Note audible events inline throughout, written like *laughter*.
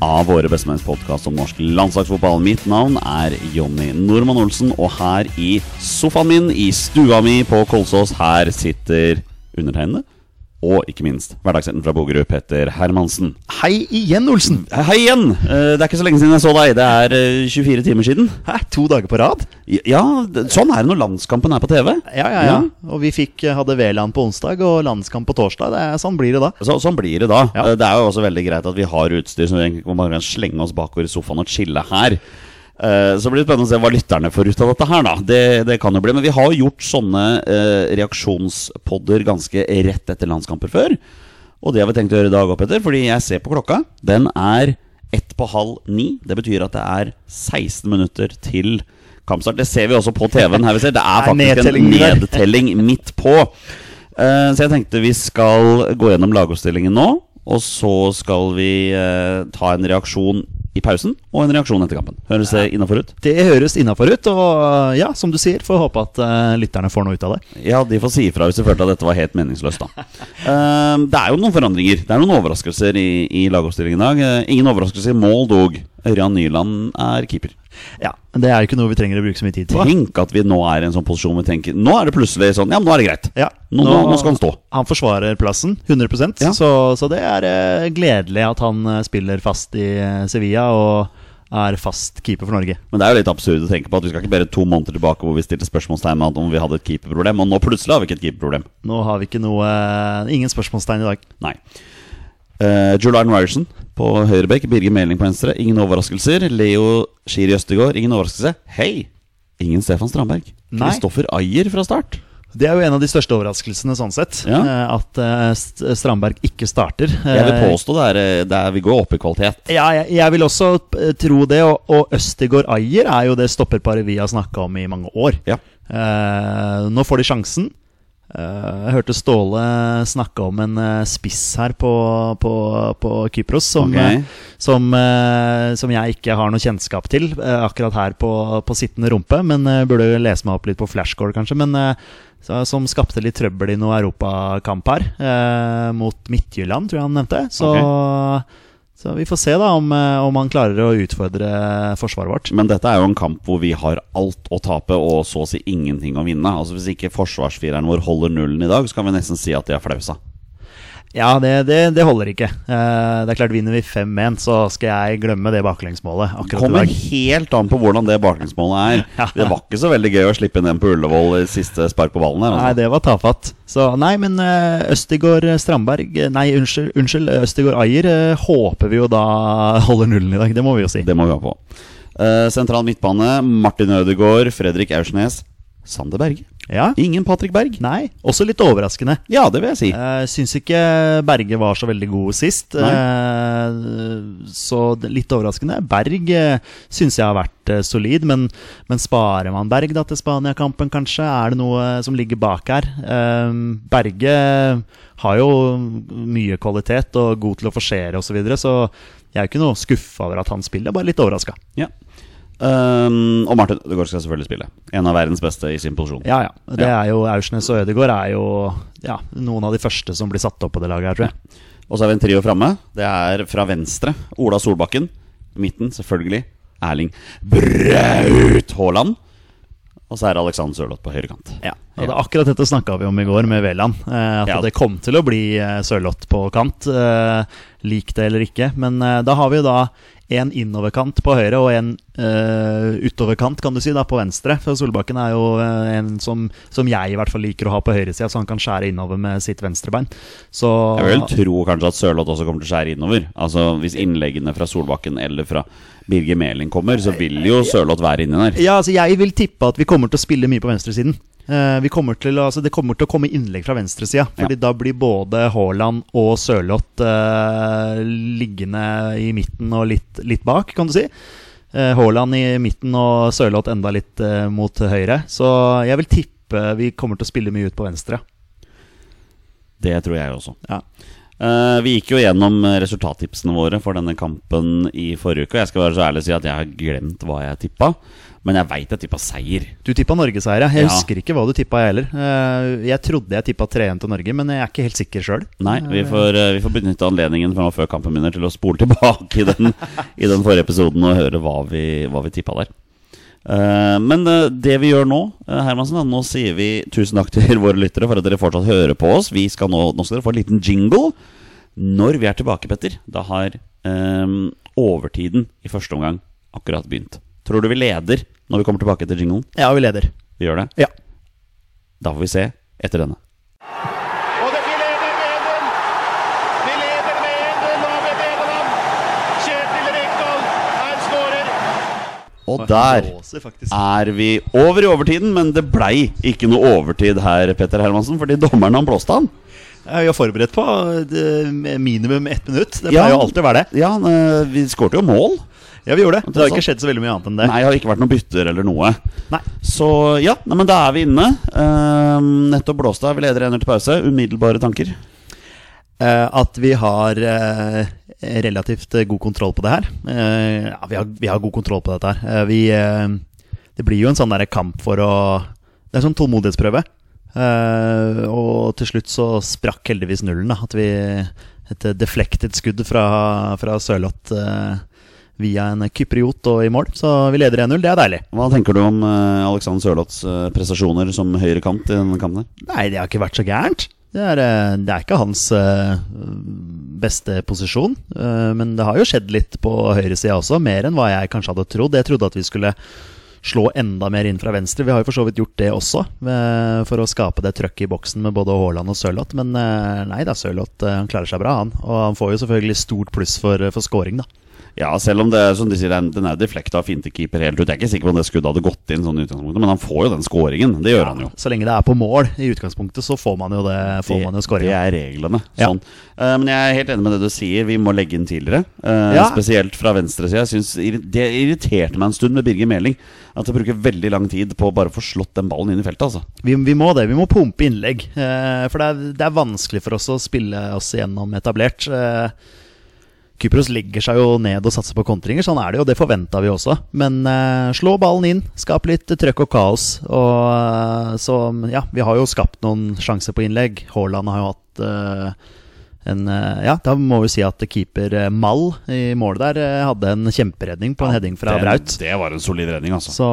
av Våre bestemenns podkast om norsk landslagsfotball. Mitt navn er Jonny Normann Olsen, og her i sofaen min i stua mi på Kolsås, her sitter undertegnede. Og ikke minst hverdagshelten fra Bogerud, Petter Hermansen. Hei igjen, Olsen. Hei igjen! Eh, Det er ikke så lenge siden jeg så deg. Det er eh, 24 timer siden. Hæ, to dager på rad? Ja, sånn er det når landskampen er på TV. Ja, ja, ja. Og vi fikk, eh, hadde V-land på onsdag og landskamp på torsdag. Det er, sånn blir det da. Så, sånn blir det da. Ja. Eh, Det er jo også veldig greit at vi har utstyr som vi egentlig kan slenge oss bakover i sofaen og chille her. Eh, Så blir det spennende å se hva lytterne får ut av dette her, da. Det, det kan jo bli. Men vi har jo gjort sånne eh, reaksjonspodder ganske rett etter landskamper før. Og det har vi tenkt å gjøre i dag òg, Petter. Fordi jeg ser på klokka. Den er ett på halv ni. Det betyr at det er 16 minutter til kampstart. Det ser vi også på TV-en her vi ser. Det er *laughs* faktisk en nedtelling midt på. Eh, så jeg tenkte vi skal gå gjennom lagoppstillingen nå. Og så skal vi eh, ta en reaksjon i pausen og en reaksjon etter kampen. Høres det innafor ut? Det høres innafor ut, og ja, som du sier, får håpe at uh, lytterne får noe ut av det. Ja, de får si ifra hvis de følte at dette var helt meningsløst, da. uh, *laughs* det er jo noen forandringer. Det er noen overraskelser i, i lagoppstillingen i dag. Uh, ingen overraskelse i mål, dog. Ørjan Nyland er keeper. Ja, men Det er jo ikke noe vi trenger å bruke så mye tid på. Tenk at vi nå er i en sånn posisjon vi tenker Nå er det plutselig sånn Ja, men nå er det greit. Ja, Nå, nå, nå skal han stå. Han forsvarer plassen 100 Ja. så, så det er eh, gledelig at han eh, spiller fast i eh, Sevilla og er fast keeper for Norge. Men det er jo litt absurd å tenke på at vi skal ikke bare to måneder tilbake hvor vi stilte spørsmålstegn med om vi hadde et keeperproblem, og nå plutselig har vi ikke et keeperproblem. Nå har vi ikke noe Ingen spørsmålstegn i dag. Nei. Uh, Julian Ryerson på høyrebekk, Birger Meling på venstre. Ingen overraskelser. Leo Skiri Østegård, ingen overraskelse. Hei! Ingen Stefan Strandberg. Kristoffer Ayer fra start. Det er jo en av de største overraskelsene sånn sett. Ja. eh, At eh, Strandberg ikke starter. Jeg vil Eh, påstå det er, eh, det er Vi går opp i kvalitet. Ja, jeg, jeg vil også eh, tro det. Og, og Østegård Ayer er jo det stopperparet vi har snakka om i mange år. Ja. Eh, nå får de sjansen. Eh, jeg hørte Ståle snakke om en eh, spiss her på, på, på Kypros som, okay. eh, som, som jeg ikke har noe kjennskap til akkurat her på, på sittende rumpe. Men burde lese meg opp litt på flashcore, kanskje. Men som skapte litt trøbbel i noe europakamp her, mot Midtjylland, tror jeg han nevnte. Så, så vi får se da om, eh, om han klarer å utfordre forsvaret vårt. Men dette er jo en kamp hvor vi har alt å tape og så å si ingenting å vinne. Altså Hvis ikke forsvarsfireren vår holder nullen i dag, så kan vi nesten si at de har flausa. Ja, det, det, det holder ikke. Uh, det er klart Vinner vi 5-1, så skal jeg glemme det baklengsmålet. akkurat i Kommer dag. helt an på hvordan det baklengsmålet er. Ja. Det var ikke så veldig gøy å slippe inn den på Ullevål i siste spark på ballen her. Nei, Altså. det var tafatt. Så nei, men uh, Østigård Strandberg eh, Nei, unnskyld, unnskyld Østigård Ajer eh, håper vi jo da *laughs* holder nullen i dag. Det må vi jo si. Det må vi ha på. Uh, sentral midtbane, Martin Ødegaard, Fredrik Aursnes, Sander Berge. Ja. Ingen Patrick Berg. Nei, også litt overraskende. Ja, det vil jeg si. Uh, syns ikke Berge var så veldig god sist. Eh, så litt overraskende. Berg uh, syns jeg har vært uh, solid, men, men sparer man Berg da til Spania-kampen, kanskje? Er det noe som ligger bak her? Berge har jo mye kvalitet og god til å forsere osv., så, videre, så jeg er ikke noe skuffa over at han spiller, bare litt overraska. Ja. Um, og Martin Ødegaard skal selvfølgelig spille. En av verdens beste i sin posisjon. Ja, ja. Det Ja. er jo Aursnes og Ødegaard er jo ja, noen av de første som blir satt opp på det laget her, tror jeg. Og så har vi en trio framme. Det er fra venstre Ola Solbakken. Midten, selvfølgelig, Erling Braut Haaland. Og så er det Alexander Sørloth på høyre kant. Ja. Ja, det, akkurat dette snakka vi om i går med Veland. Eh, at Ja. det kom til å bli eh, Sørloth på kant. Eh, lik det eller ikke. Men eh, da har vi jo da en innoverkant på høyre og en eh, utoverkant kan du si da på venstre. For Solbakken er jo en som, som jeg i hvert fall liker å ha på høyresida, så han kan skjære innover med sitt venstrebein. Så Jeg vil tro kanskje at Sørloth også kommer til å skjære innover. Altså Hvis innleggene fra Solbakken eller fra Birger Meling kommer, så vil jo Sørloth være inni der. Ja, altså jeg vil tippe at vi kommer til å spille mye på venstresiden. Eh, vi kommer til, altså det kommer til å komme innlegg fra venstresida. Fordi da blir både Haaland og Sørloth eh, liggende i midten og litt, litt bak, kan du si. Eh, Haaland i midten og Sørloth enda litt eh, mot høyre. Så jeg vil tippe vi kommer til å spille mye ut på venstre. Det tror jeg også. Ja. Eh, vi gikk jo gjennom resultattipsene våre for denne kampen i forrige uke. og Jeg skal være så ærlig å si at jeg har glemt hva jeg tippa, men jeg veit jeg tippa seier. Du tippa norgesseier, ja. Jeg Ja. husker ikke hva du tippa, jeg heller. Eh, jeg trodde jeg tippa 3-1 til Norge, men jeg er ikke helt sikker sjøl. Nei, vi får, eh, vi får benytte anledningen fra før kampen begynner til å spole tilbake i den, i den forrige episoden og høre hva vi, hva vi tippa der. Eh, men eh, det vi gjør nå, eh, Hermansen, da, nå sier vi tusen takk til *laughs* våre lyttere for at dere fortsatt hører på oss. Vi skal nå, nå skal dere få en liten jingle. Når vi er tilbake, Petter, da har um, overtiden i første omgang akkurat begynt. Tror du vi leder når vi kommer tilbake til jinglen? Ja, vi leder. Vi gjør det? Ja. Da får vi se etter denne. Og det, vi leder med 1-0! Vi leder med 1-0 over Nederland! Kjetil Rekdal, han skårer! Og der er vi over i overtiden, men det blei ikke noe overtid her, Petter Hermansen, fordi dommeren han blåste han. Ja, Vi har forberedt på minimum ett minutt. Det Ja. pleier jo alltid å være det. Ja, eh, vi skårte jo mål. Ja, vi gjorde det. Det har ikke skjedd så veldig mye annet enn det. Nei, det har ikke vært noen bytter eller noe. Nei. Så ja, nei, men da er vi inne. Eh, nettopp blåste av. Vi leder 1-0 til pause. Umiddelbare tanker. Eh, at vi har eh, relativt eh, god kontroll på det her. Eh, ja, vi har, vi har god kontroll på dette her. Eh, vi, det blir jo en sånn der kamp for å Det er en sånn tålmodighetsprøve. Og til slutt så sprakk heldigvis nullen. Da. At vi Et deflected skudd fra, fra Sørloth via en kypriot og i mål. Så vi leder 1-0. Det er deilig. Hva tenker du om Alexander Sørloths prestasjoner som høyrekant i denne kampen? Nei, det har ikke vært så gærent. Det er, eh, det er ikke hans eh, beste posisjon. eh, Men det har jo skjedd litt på høyresida også, mer enn hva jeg kanskje hadde trodd. Jeg trodde at vi skulle slå enda mer inn fra venstre. Vi har jo for så vidt gjort det også, for å skape det trøkket i boksen med både Haaland og Sørloth. Men nei da, Sørloth klarer seg bra, han. Og han får jo selvfølgelig stort pluss for, for scoring, da. Ja, selv om det som de sier, den den er deflekta av fintekeeper helt ut. Jeg er ikke sikker på om det skuddet hadde gått inn sånn i utgangspunktet, men han får jo den scoringen. Det gjør han jo. Så lenge det er på mål i utgangspunktet, så får man jo det. Får man jo det er reglene. Ja. Sånn. Eh, men jeg er helt enig med det du sier. Vi må legge inn tidligere. Uh, Ja. Spesielt fra venstresida. Det irriterte meg en stund med Birger Meling. At jeg bruker veldig lang tid på å bare få slått den ballen inn i feltet. Altså. Vi, vi må det. Vi må pumpe innlegg. Uh, for det er, det er vanskelig for oss å spille oss gjennom etablert. Eh, Kypros legger seg jo ned og satser på kontringer. Sånn er det jo, det forventa vi også. Men uh, slå ballen inn, skap litt trøkk og kaos. Og uh, så ja, vi har jo skapt noen sjanser på innlegg. Haaland har jo hatt uh, en Ja, da må vi si at keeper Mall i målet der hadde en kjemperedning på en heading fra det, Braut. det var en solid redning, altså. Så,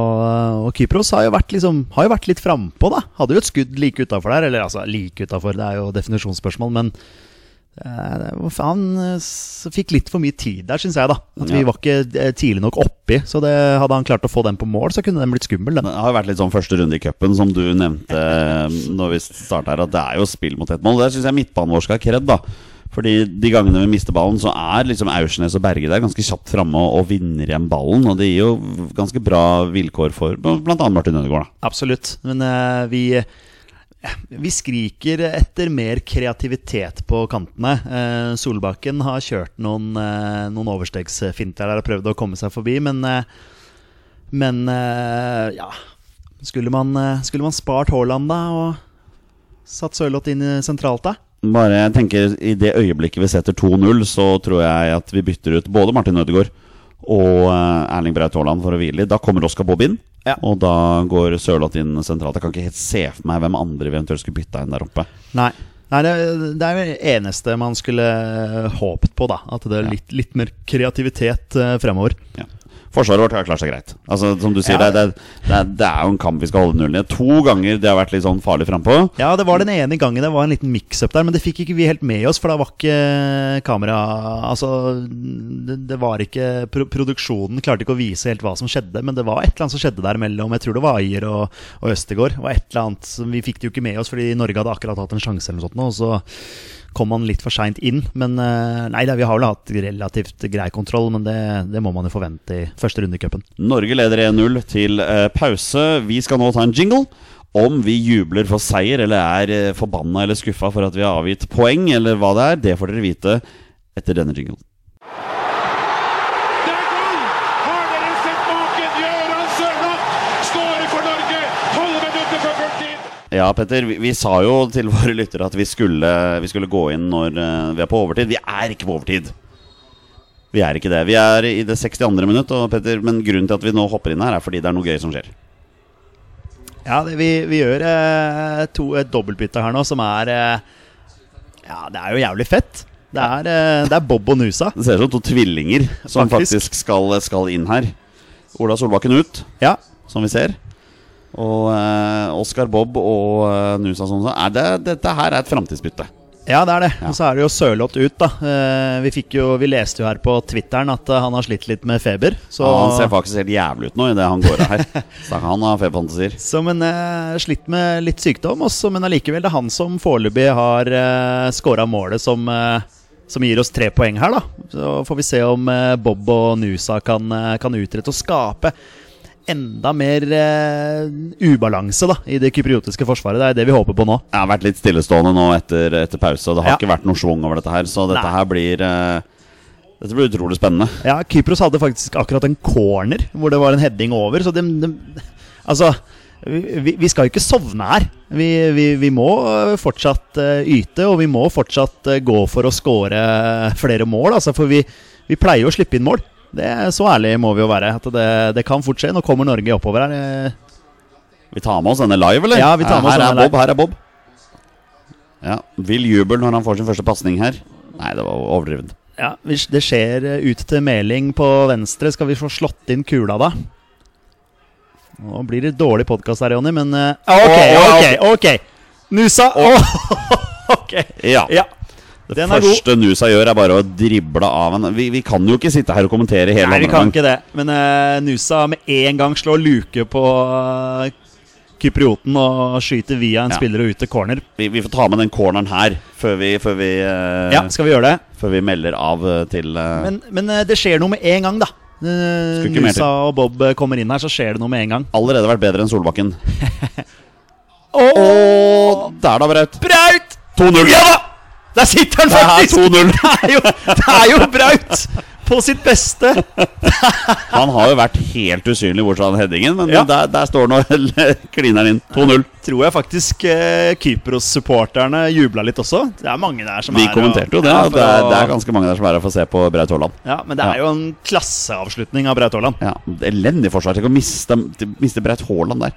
og Kypros har jo vært, liksom, har jo vært litt frampå, da. Hadde jo et skudd like utafor der. Eller altså, like utafor, det er jo definisjonsspørsmål, men faen eh, Fikk litt for mye tid der, syns jeg, da. At vi var ikke eh, tidlig nok oppi. Så det, hadde han klart å få den på mål, så kunne den blitt skummel, den. Det har jo vært litt sånn første runde i cupen, som du nevnte eh, når vi starta her, at det er jo spill mot ett mål. Der syns jeg midtbanen vår skal ha kred, da. Fordi de gangene vi mister ballen, så er liksom Aursnes og Berge der ganske kjapt framme og, og vinner igjen ballen. Og det gir jo ganske bra vilkår for bl.a. Martin Ødegaard, da. Absolutt. Men uh, vi vi skriker etter mer kreativitet på kantene. Eh, Solbakken har kjørt noen, eh, noen overstegsfinter der og prøvd å komme seg forbi, men eh, Men eh, ja Skulle man, skulle man spart Haaland, da, og satt Sørloth inn sentralt, da? Bare jeg tenker I det øyeblikket vi setter 2-0, så tror jeg at vi bytter ut både Martin Ødegaard og eh, Erling Braut Haaland for å hvile litt. Da kommer Oskar Bob inn, Ja. og da går Sørloth inn sentralt. Jeg kan ikke helt se for meg hvem andre vi eventuelt skulle bytta inn der oppe. Nei. Nei, det, det er det eneste man skulle håpet på, da. At det er litt, litt mer kreativitet eh, fremover. Ja. Forsvaret vårt har klart seg greit. Altså, som du sier, Ja. det, det, det er jo en kamp vi skal holde nullen i. To ganger det har vært litt sånn farlig frampå. Ja, det var den ene gangen det var en liten mix-up der, men det fikk ikke vi helt med oss, for da var ikke kamera Altså, det, var ikke pro Produksjonen klarte ikke å vise helt hva som skjedde, men det var et eller annet som skjedde der mellom Jeg tror det var Ayer og, og Østegård. Det var et eller annet som Vi fikk det jo ikke med oss fordi Norge hadde akkurat hatt en sjanse eller noe sånt, nå, og så kom man litt for seint inn. Men eh, nei, vi har vel hatt relativt grei kontroll, men det, det må man jo forvente i første runde i cupen. Norge leder 1-0 til eh, pause. Vi skal nå ta en jingle. Om vi jubler for seier eller er eh, forbanna eller skuffa for at vi har avgitt poeng, eller hva det er, det får dere vite etter denne jinglen. Det er gull! Har dere sett maken? Gøran Sørloth skårer for Norge! Tolv minutter før fulltid! Ja, Petter, vi, vi sa jo til våre lyttere at vi skulle, vi skulle gå inn når eh, vi er på overtid. Vi er ikke på overtid. Vi er ikke det. Vi er i det 62. minutt, og Petter, men grunnen til at vi nå hopper inn her, er fordi det er noe gøy som skjer. Ja, det, vi, vi gjør eh, to, et dobbeltbytte her nå som er eh, Ja, det er jo jævlig fett. Det er, eh, det er Bob og Nusa. Det ser ut som to tvillinger som Faktisk. faktisk skal, skal inn her. Ola Solbakken ut, Ja, som vi ser. Og eh, Oscar Bob og eh, Nusa sånn, så er det, Dette her er et framtidsbytte. ja det er det. Ja. Og så er det jo sørlått ut, da. Eh, vi, jo, vi leste jo her på Twitteren at eh, han har slitt litt med feber. Så, Ja, han ser faktisk helt jævlig ut nå idet han går av her. *laughs* Så han har feberfantasier. så men eh, slitt med litt sykdom også, men allikevel det er han som foreløpig har eh, scora målet som, eh, som gir oss tre poeng her, da. Så får vi se om eh, Bob og Nusa kan, eh, kan utrette og skape enda mer eh, ubalanse da i det kypriotiske forsvaret. Det er det vi håper på nå. Jeg har vært litt stillestående nå etter, etter pause. Det har Ja. ikke vært noe schwung over dette her, så dette Nei. her blir eh, Dette blir utrolig spennende. Ja, Kypros hadde faktisk akkurat en corner hvor det var en heading over. Så de, de, altså vi, vi skal jo ikke sovne her. Vi, vi, vi må øh, fortsatt øh, yte, og vi må fortsatt øh, gå for å score flere mål. Altså, for vi, vi pleier jo å slippe inn mål. Det, så ærlig må vi jo være. At det, det kan fort skje. Nå kommer Norge oppover her. eh, Vi tar med oss denne live, eller? Ja, vi tar med oss her er denne live. Bob. Her er Bob. Ja, Vill jubel når han får sin første pasning her. Nei, det var overdrevent. Ja, hvis Det skjer øh, ut til Meling på venstre. Skal vi få slått inn kula da? Nå blir det dårlig podkast her, Jonny, men øh, Ok, ok, ok! Nusa! Oh, *laughs* ok. Ja. Ja. Det Den første Nusa gjør, er bare å drible av en vi, vi kan jo ikke sitte her og kommentere hele Nei, vi kan ikke det. Men uh, Nusa med en gang slår luke på uh, kyprioten og skyter via en Ja. spiller og ut til corner. Vi, vi får ta med den corneren her før vi, før vi, uh, Ja, skal vi gjøre det? før vi melder av til Men, men det skjer noe med en gang, da. Nusa og Bob kommer inn her, så skjer det noe med en gang. Allerede vært bedre enn Solbakken. *laughs* Åh, oh, der da, Braut. Braut! 2-0. Ja da! Der sitter han Det er faktisk! 2-0. *laughs* Det er jo, det er jo Braut! På sitt beste. Han har jo vært helt usynlig bortsett fra headingen, men Ja. der, der står nå *laughs* klineren inn. 2-0. Tror jeg faktisk eh, Kypros-supporterne jubla litt også. Det er mange der som Vi er kommenterte jo det. Ja, det, er, det er ganske mange der som er her for å se på Braut Haaland. Ja, men det er jo en klasseavslutning av Braut Haaland. Ja, elendig forsvar. Tenk å miste, miste Braut Haaland der.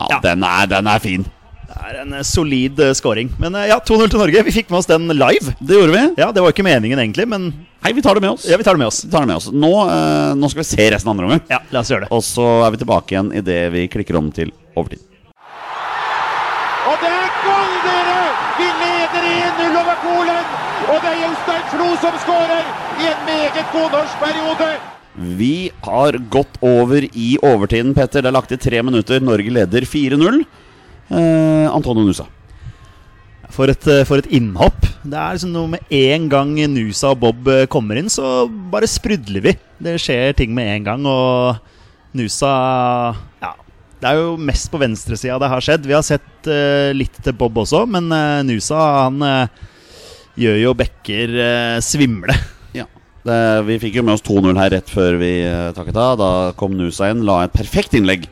Ja, Ja. Den, er, den er fin. Det er en eh, solid eh, scoring. Men eh, ja, 2-0 til Norge. Vi fikk med oss den live. Det gjorde vi. Ja, Det var ikke meningen egentlig, men Hei, vi tar det med oss. ja, vi tar det med oss. Vi tar det med oss. Nå, eh, nå skal vi se resten av andre omgang. Ja, La oss gjøre det. Og så er vi tilbake igjen idet vi klikker om til overtid. Og det er gull, dere! Vi leder 1-0 over Polen! Og det er Jostein Flo som skårer i en meget god norsk periode! Vi har gått over i overtiden, Petter. Det er lagt til tre minutter. Norge leder 4-0. Eh, Antonio Nusa. For et, eh, for et innhopp. Det er liksom noe med en gang Nusa og Bob eh, kommer inn, så bare sprudler vi. Det skjer ting med en gang, og Nusa Ja. Det er jo mest på venstresida det har skjedd. Vi har sett uh, litt til Bob også, men uh, Nusa han uh, gjør jo Bekker svimle. Ja. Det, vi fikk jo med oss 2-0 her rett før vi takket av. Da kom Nusa inn, la et perfekt innlegg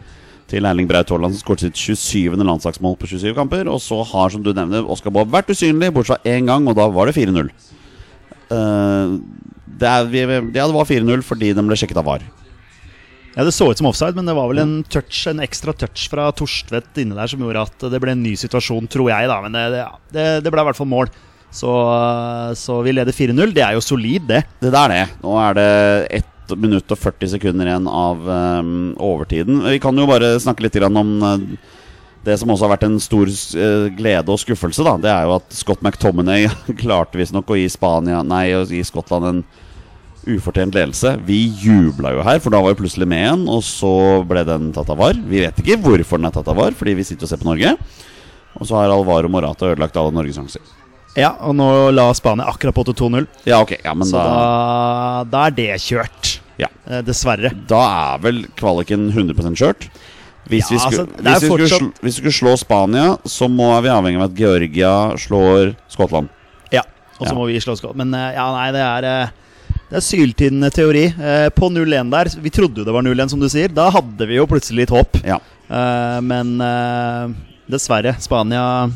til Erling Braut Haaland, som skåret sitt 27. landslagsmål på 27 kamper. Og så har, som du nevner, Oskar Bob vært usynlig, bortsett fra én gang, og da var det 4-0. Uh, det, er, ja, det var 4-0 fordi de ble sjekket av VAR. Ja, Det så ut som offside, men det var vel en touch, en ekstra touch fra Torstvedt inne der som gjorde at det ble en ny situasjon, tror jeg. da Men det, det, det, det ble i hvert fall mål. Så, så vi leder 4-0. Det er jo solid, det. Det der, det. Nå er det ett ett minutt og 40 sekunder igjen av um, overtiden. Vi kan jo bare snakke litt grann om eh, det som også har vært en stor eh, glede og skuffelse. da Det er jo at Scott McTominay *laughs* klarte visstnok å gi Spania Nei, å gi Skottland en ufortjent ledelse. Vi jubla jo her, for da var vi plutselig med igjen, og så ble den tatt av var. Vi vet ikke hvorfor den er tatt av var, fordi vi sitter og ser på Norge. Og så har Alvaro Morata ødelagt alle Norges sjanser. Ja, og nå la Spania akkurat på til 2-0. Ja, ok, ja, men Så da, da, da er det kjørt. Ja. Eh, dessverre. da er vel kvaliken 100 kjørt. Hvis, Ja, vi skulle, altså, hvis, vi fortsatt- slå, hvis vi skulle slå Spania, så må vi avhengig av at Georgia slår Skottland. Ja, og så Ja. må vi slå Skottland. Men eh, ja, nei, det er eh, Det er syltynn teori. Eh, På 0-1 der, vi trodde jo det var 0-1, som du sier. Da hadde vi jo plutselig litt håp. Ja. Eh, Men eh, dessverre, Spania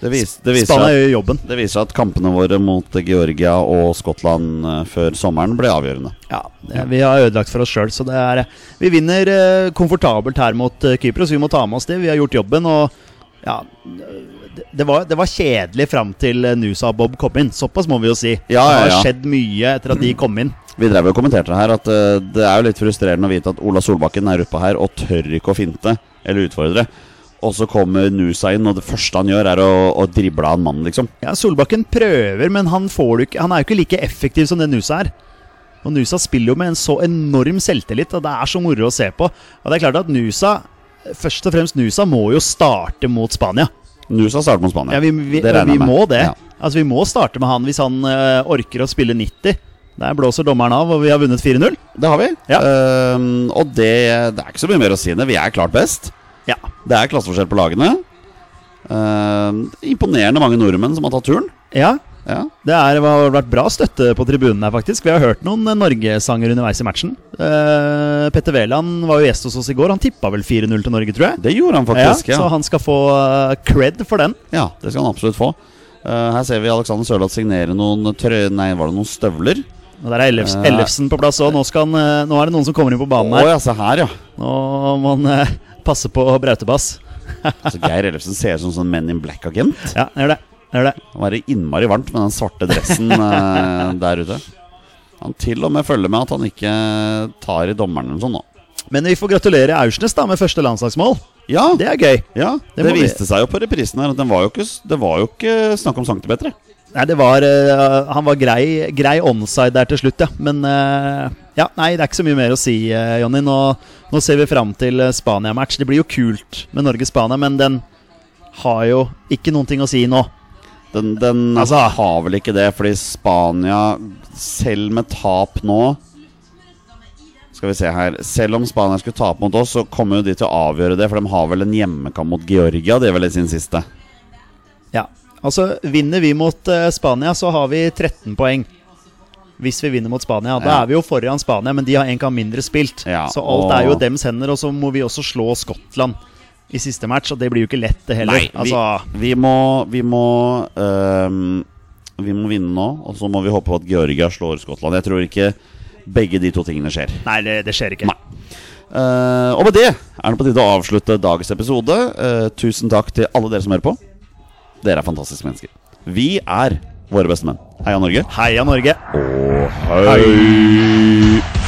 Det, vis, det, viser at, det viser at kampene våre mot Georgia og Skottland eh, før sommeren ble avgjørende. Ja, det, Vi har ødelagt for oss sjøl, så det er Vi vinner eh, komfortabelt her mot Kypros. Vi må ta med oss det. Vi har gjort jobben, og ja det, var, det var kjedelig fram til eh, Nusa og Bob kom inn. Såpass må vi jo si. Ja, ja, Det har skjedd mye etter at de kom inn. Vi drev og kommenterte her at eh, det er jo litt frustrerende å vite at Ola Solbakken er oppe her og tør ikke å finte eller utfordre. Og så kommer Nusa inn, og det første han gjør, er å, å drible av en mann, liksom. Ja, Solbakken prøver, men han, ikke, han er jo ikke like effektiv som det Nusa er. Og Nusa spiller jo med en så enorm selvtillit, og det er så moro å se på. Og det er klart at Nusa, først og fremst Nusa, må jo starte mot Spania. Nusa starter mot Spania. Ja, vi, vi, Det regner vi jeg med. må det. Ja. Altså, vi må starte med han hvis han øh, orker å spille 90. Der blåser dommeren av, og vi har vunnet 4-0. Det har vi. Ja. Uh, og det, det er ikke så mye mer å si enn det. Vi er klart best. Ja. Det er klasseforskjell på lagene. Uh, imponerende mange nordmenn som har tatt turen. ja. Ja. Det er, har vært bra støtte på tribunen her, faktisk. Vi har hørt noen norgesanger underveis i matchen. Uh, Petter Wæland var jo gjest hos oss i går. Han tippa vel 4-0 til Norge, tror jeg. Det gjorde han faktisk. ja, Ja, Så han skal få eh, cred for den. ja. det skal han absolutt få. Uh, her ser vi Alexander Sørloth signere noen trø... Nei, var det noen støvler? Og Der er Ellefs, Eh. Ellefsen på plass òg. Nå, nå er det noen som kommer inn på banen her. ja, se her, ja. Nå må han passe på brautebass. Så Geir Ellefsen ser ut som sånn Men in Black-agent. Ja, det gjør det. gjør det. Det var innmari varmt med den svarte dressen *laughs* eh, der ute. Han til og med følger med at han ikke tar i dommeren eller sånn nå. Men vi får gratulere Aursnes da med første landslagsmål. Ja, Det er gøy. ja Det det, viste vi- seg jo på reprisen her at den var jo ikke, det var jo ikke snakk om centimeter. Nei, det var uh, Han var grei, grei onside der til slutt, ja. Men uh, ja, nei, det er ikke så mye mer å si, uh, Jonny. Nå, nå ser vi fram til Spania-match. Det blir jo kult med Norge-Spania, men den har jo ikke noen ting å si nå. Den, den Altså- har vel ikke det, fordi Spania, selv med tap nå Skal vi se her Selv om Spania skulle tape mot oss, så kommer jo de til å avgjøre det, for de har vel en hjemmekamp mot Georgia. Det er vel i sin siste. Ja, altså Vinner vi mot uh, Spania, så har vi 13 poeng. Hvis vi vinner mot Spania. Da Ja. er vi jo foran Spania, men de har en kamp mindre spilt. Ja, så alt og- er jo dems hender, og så må vi også slå Skottland i siste match, og det blir jo ikke lett, det heller. Nei, vi, altså, vi må Vi må um Vi må vinne nå, og så må vi håpe på at Georgia slår Skottland. Jeg tror ikke begge de to tingene skjer. nei, det, det skjer ikke. Eh, og med det er det på tide å avslutte dagens episode. Uh, tusen takk til alle dere som hører på. Dere er fantastiske mennesker. Vi er våre beste menn. Heia Norge. Heia Norge! Og hei!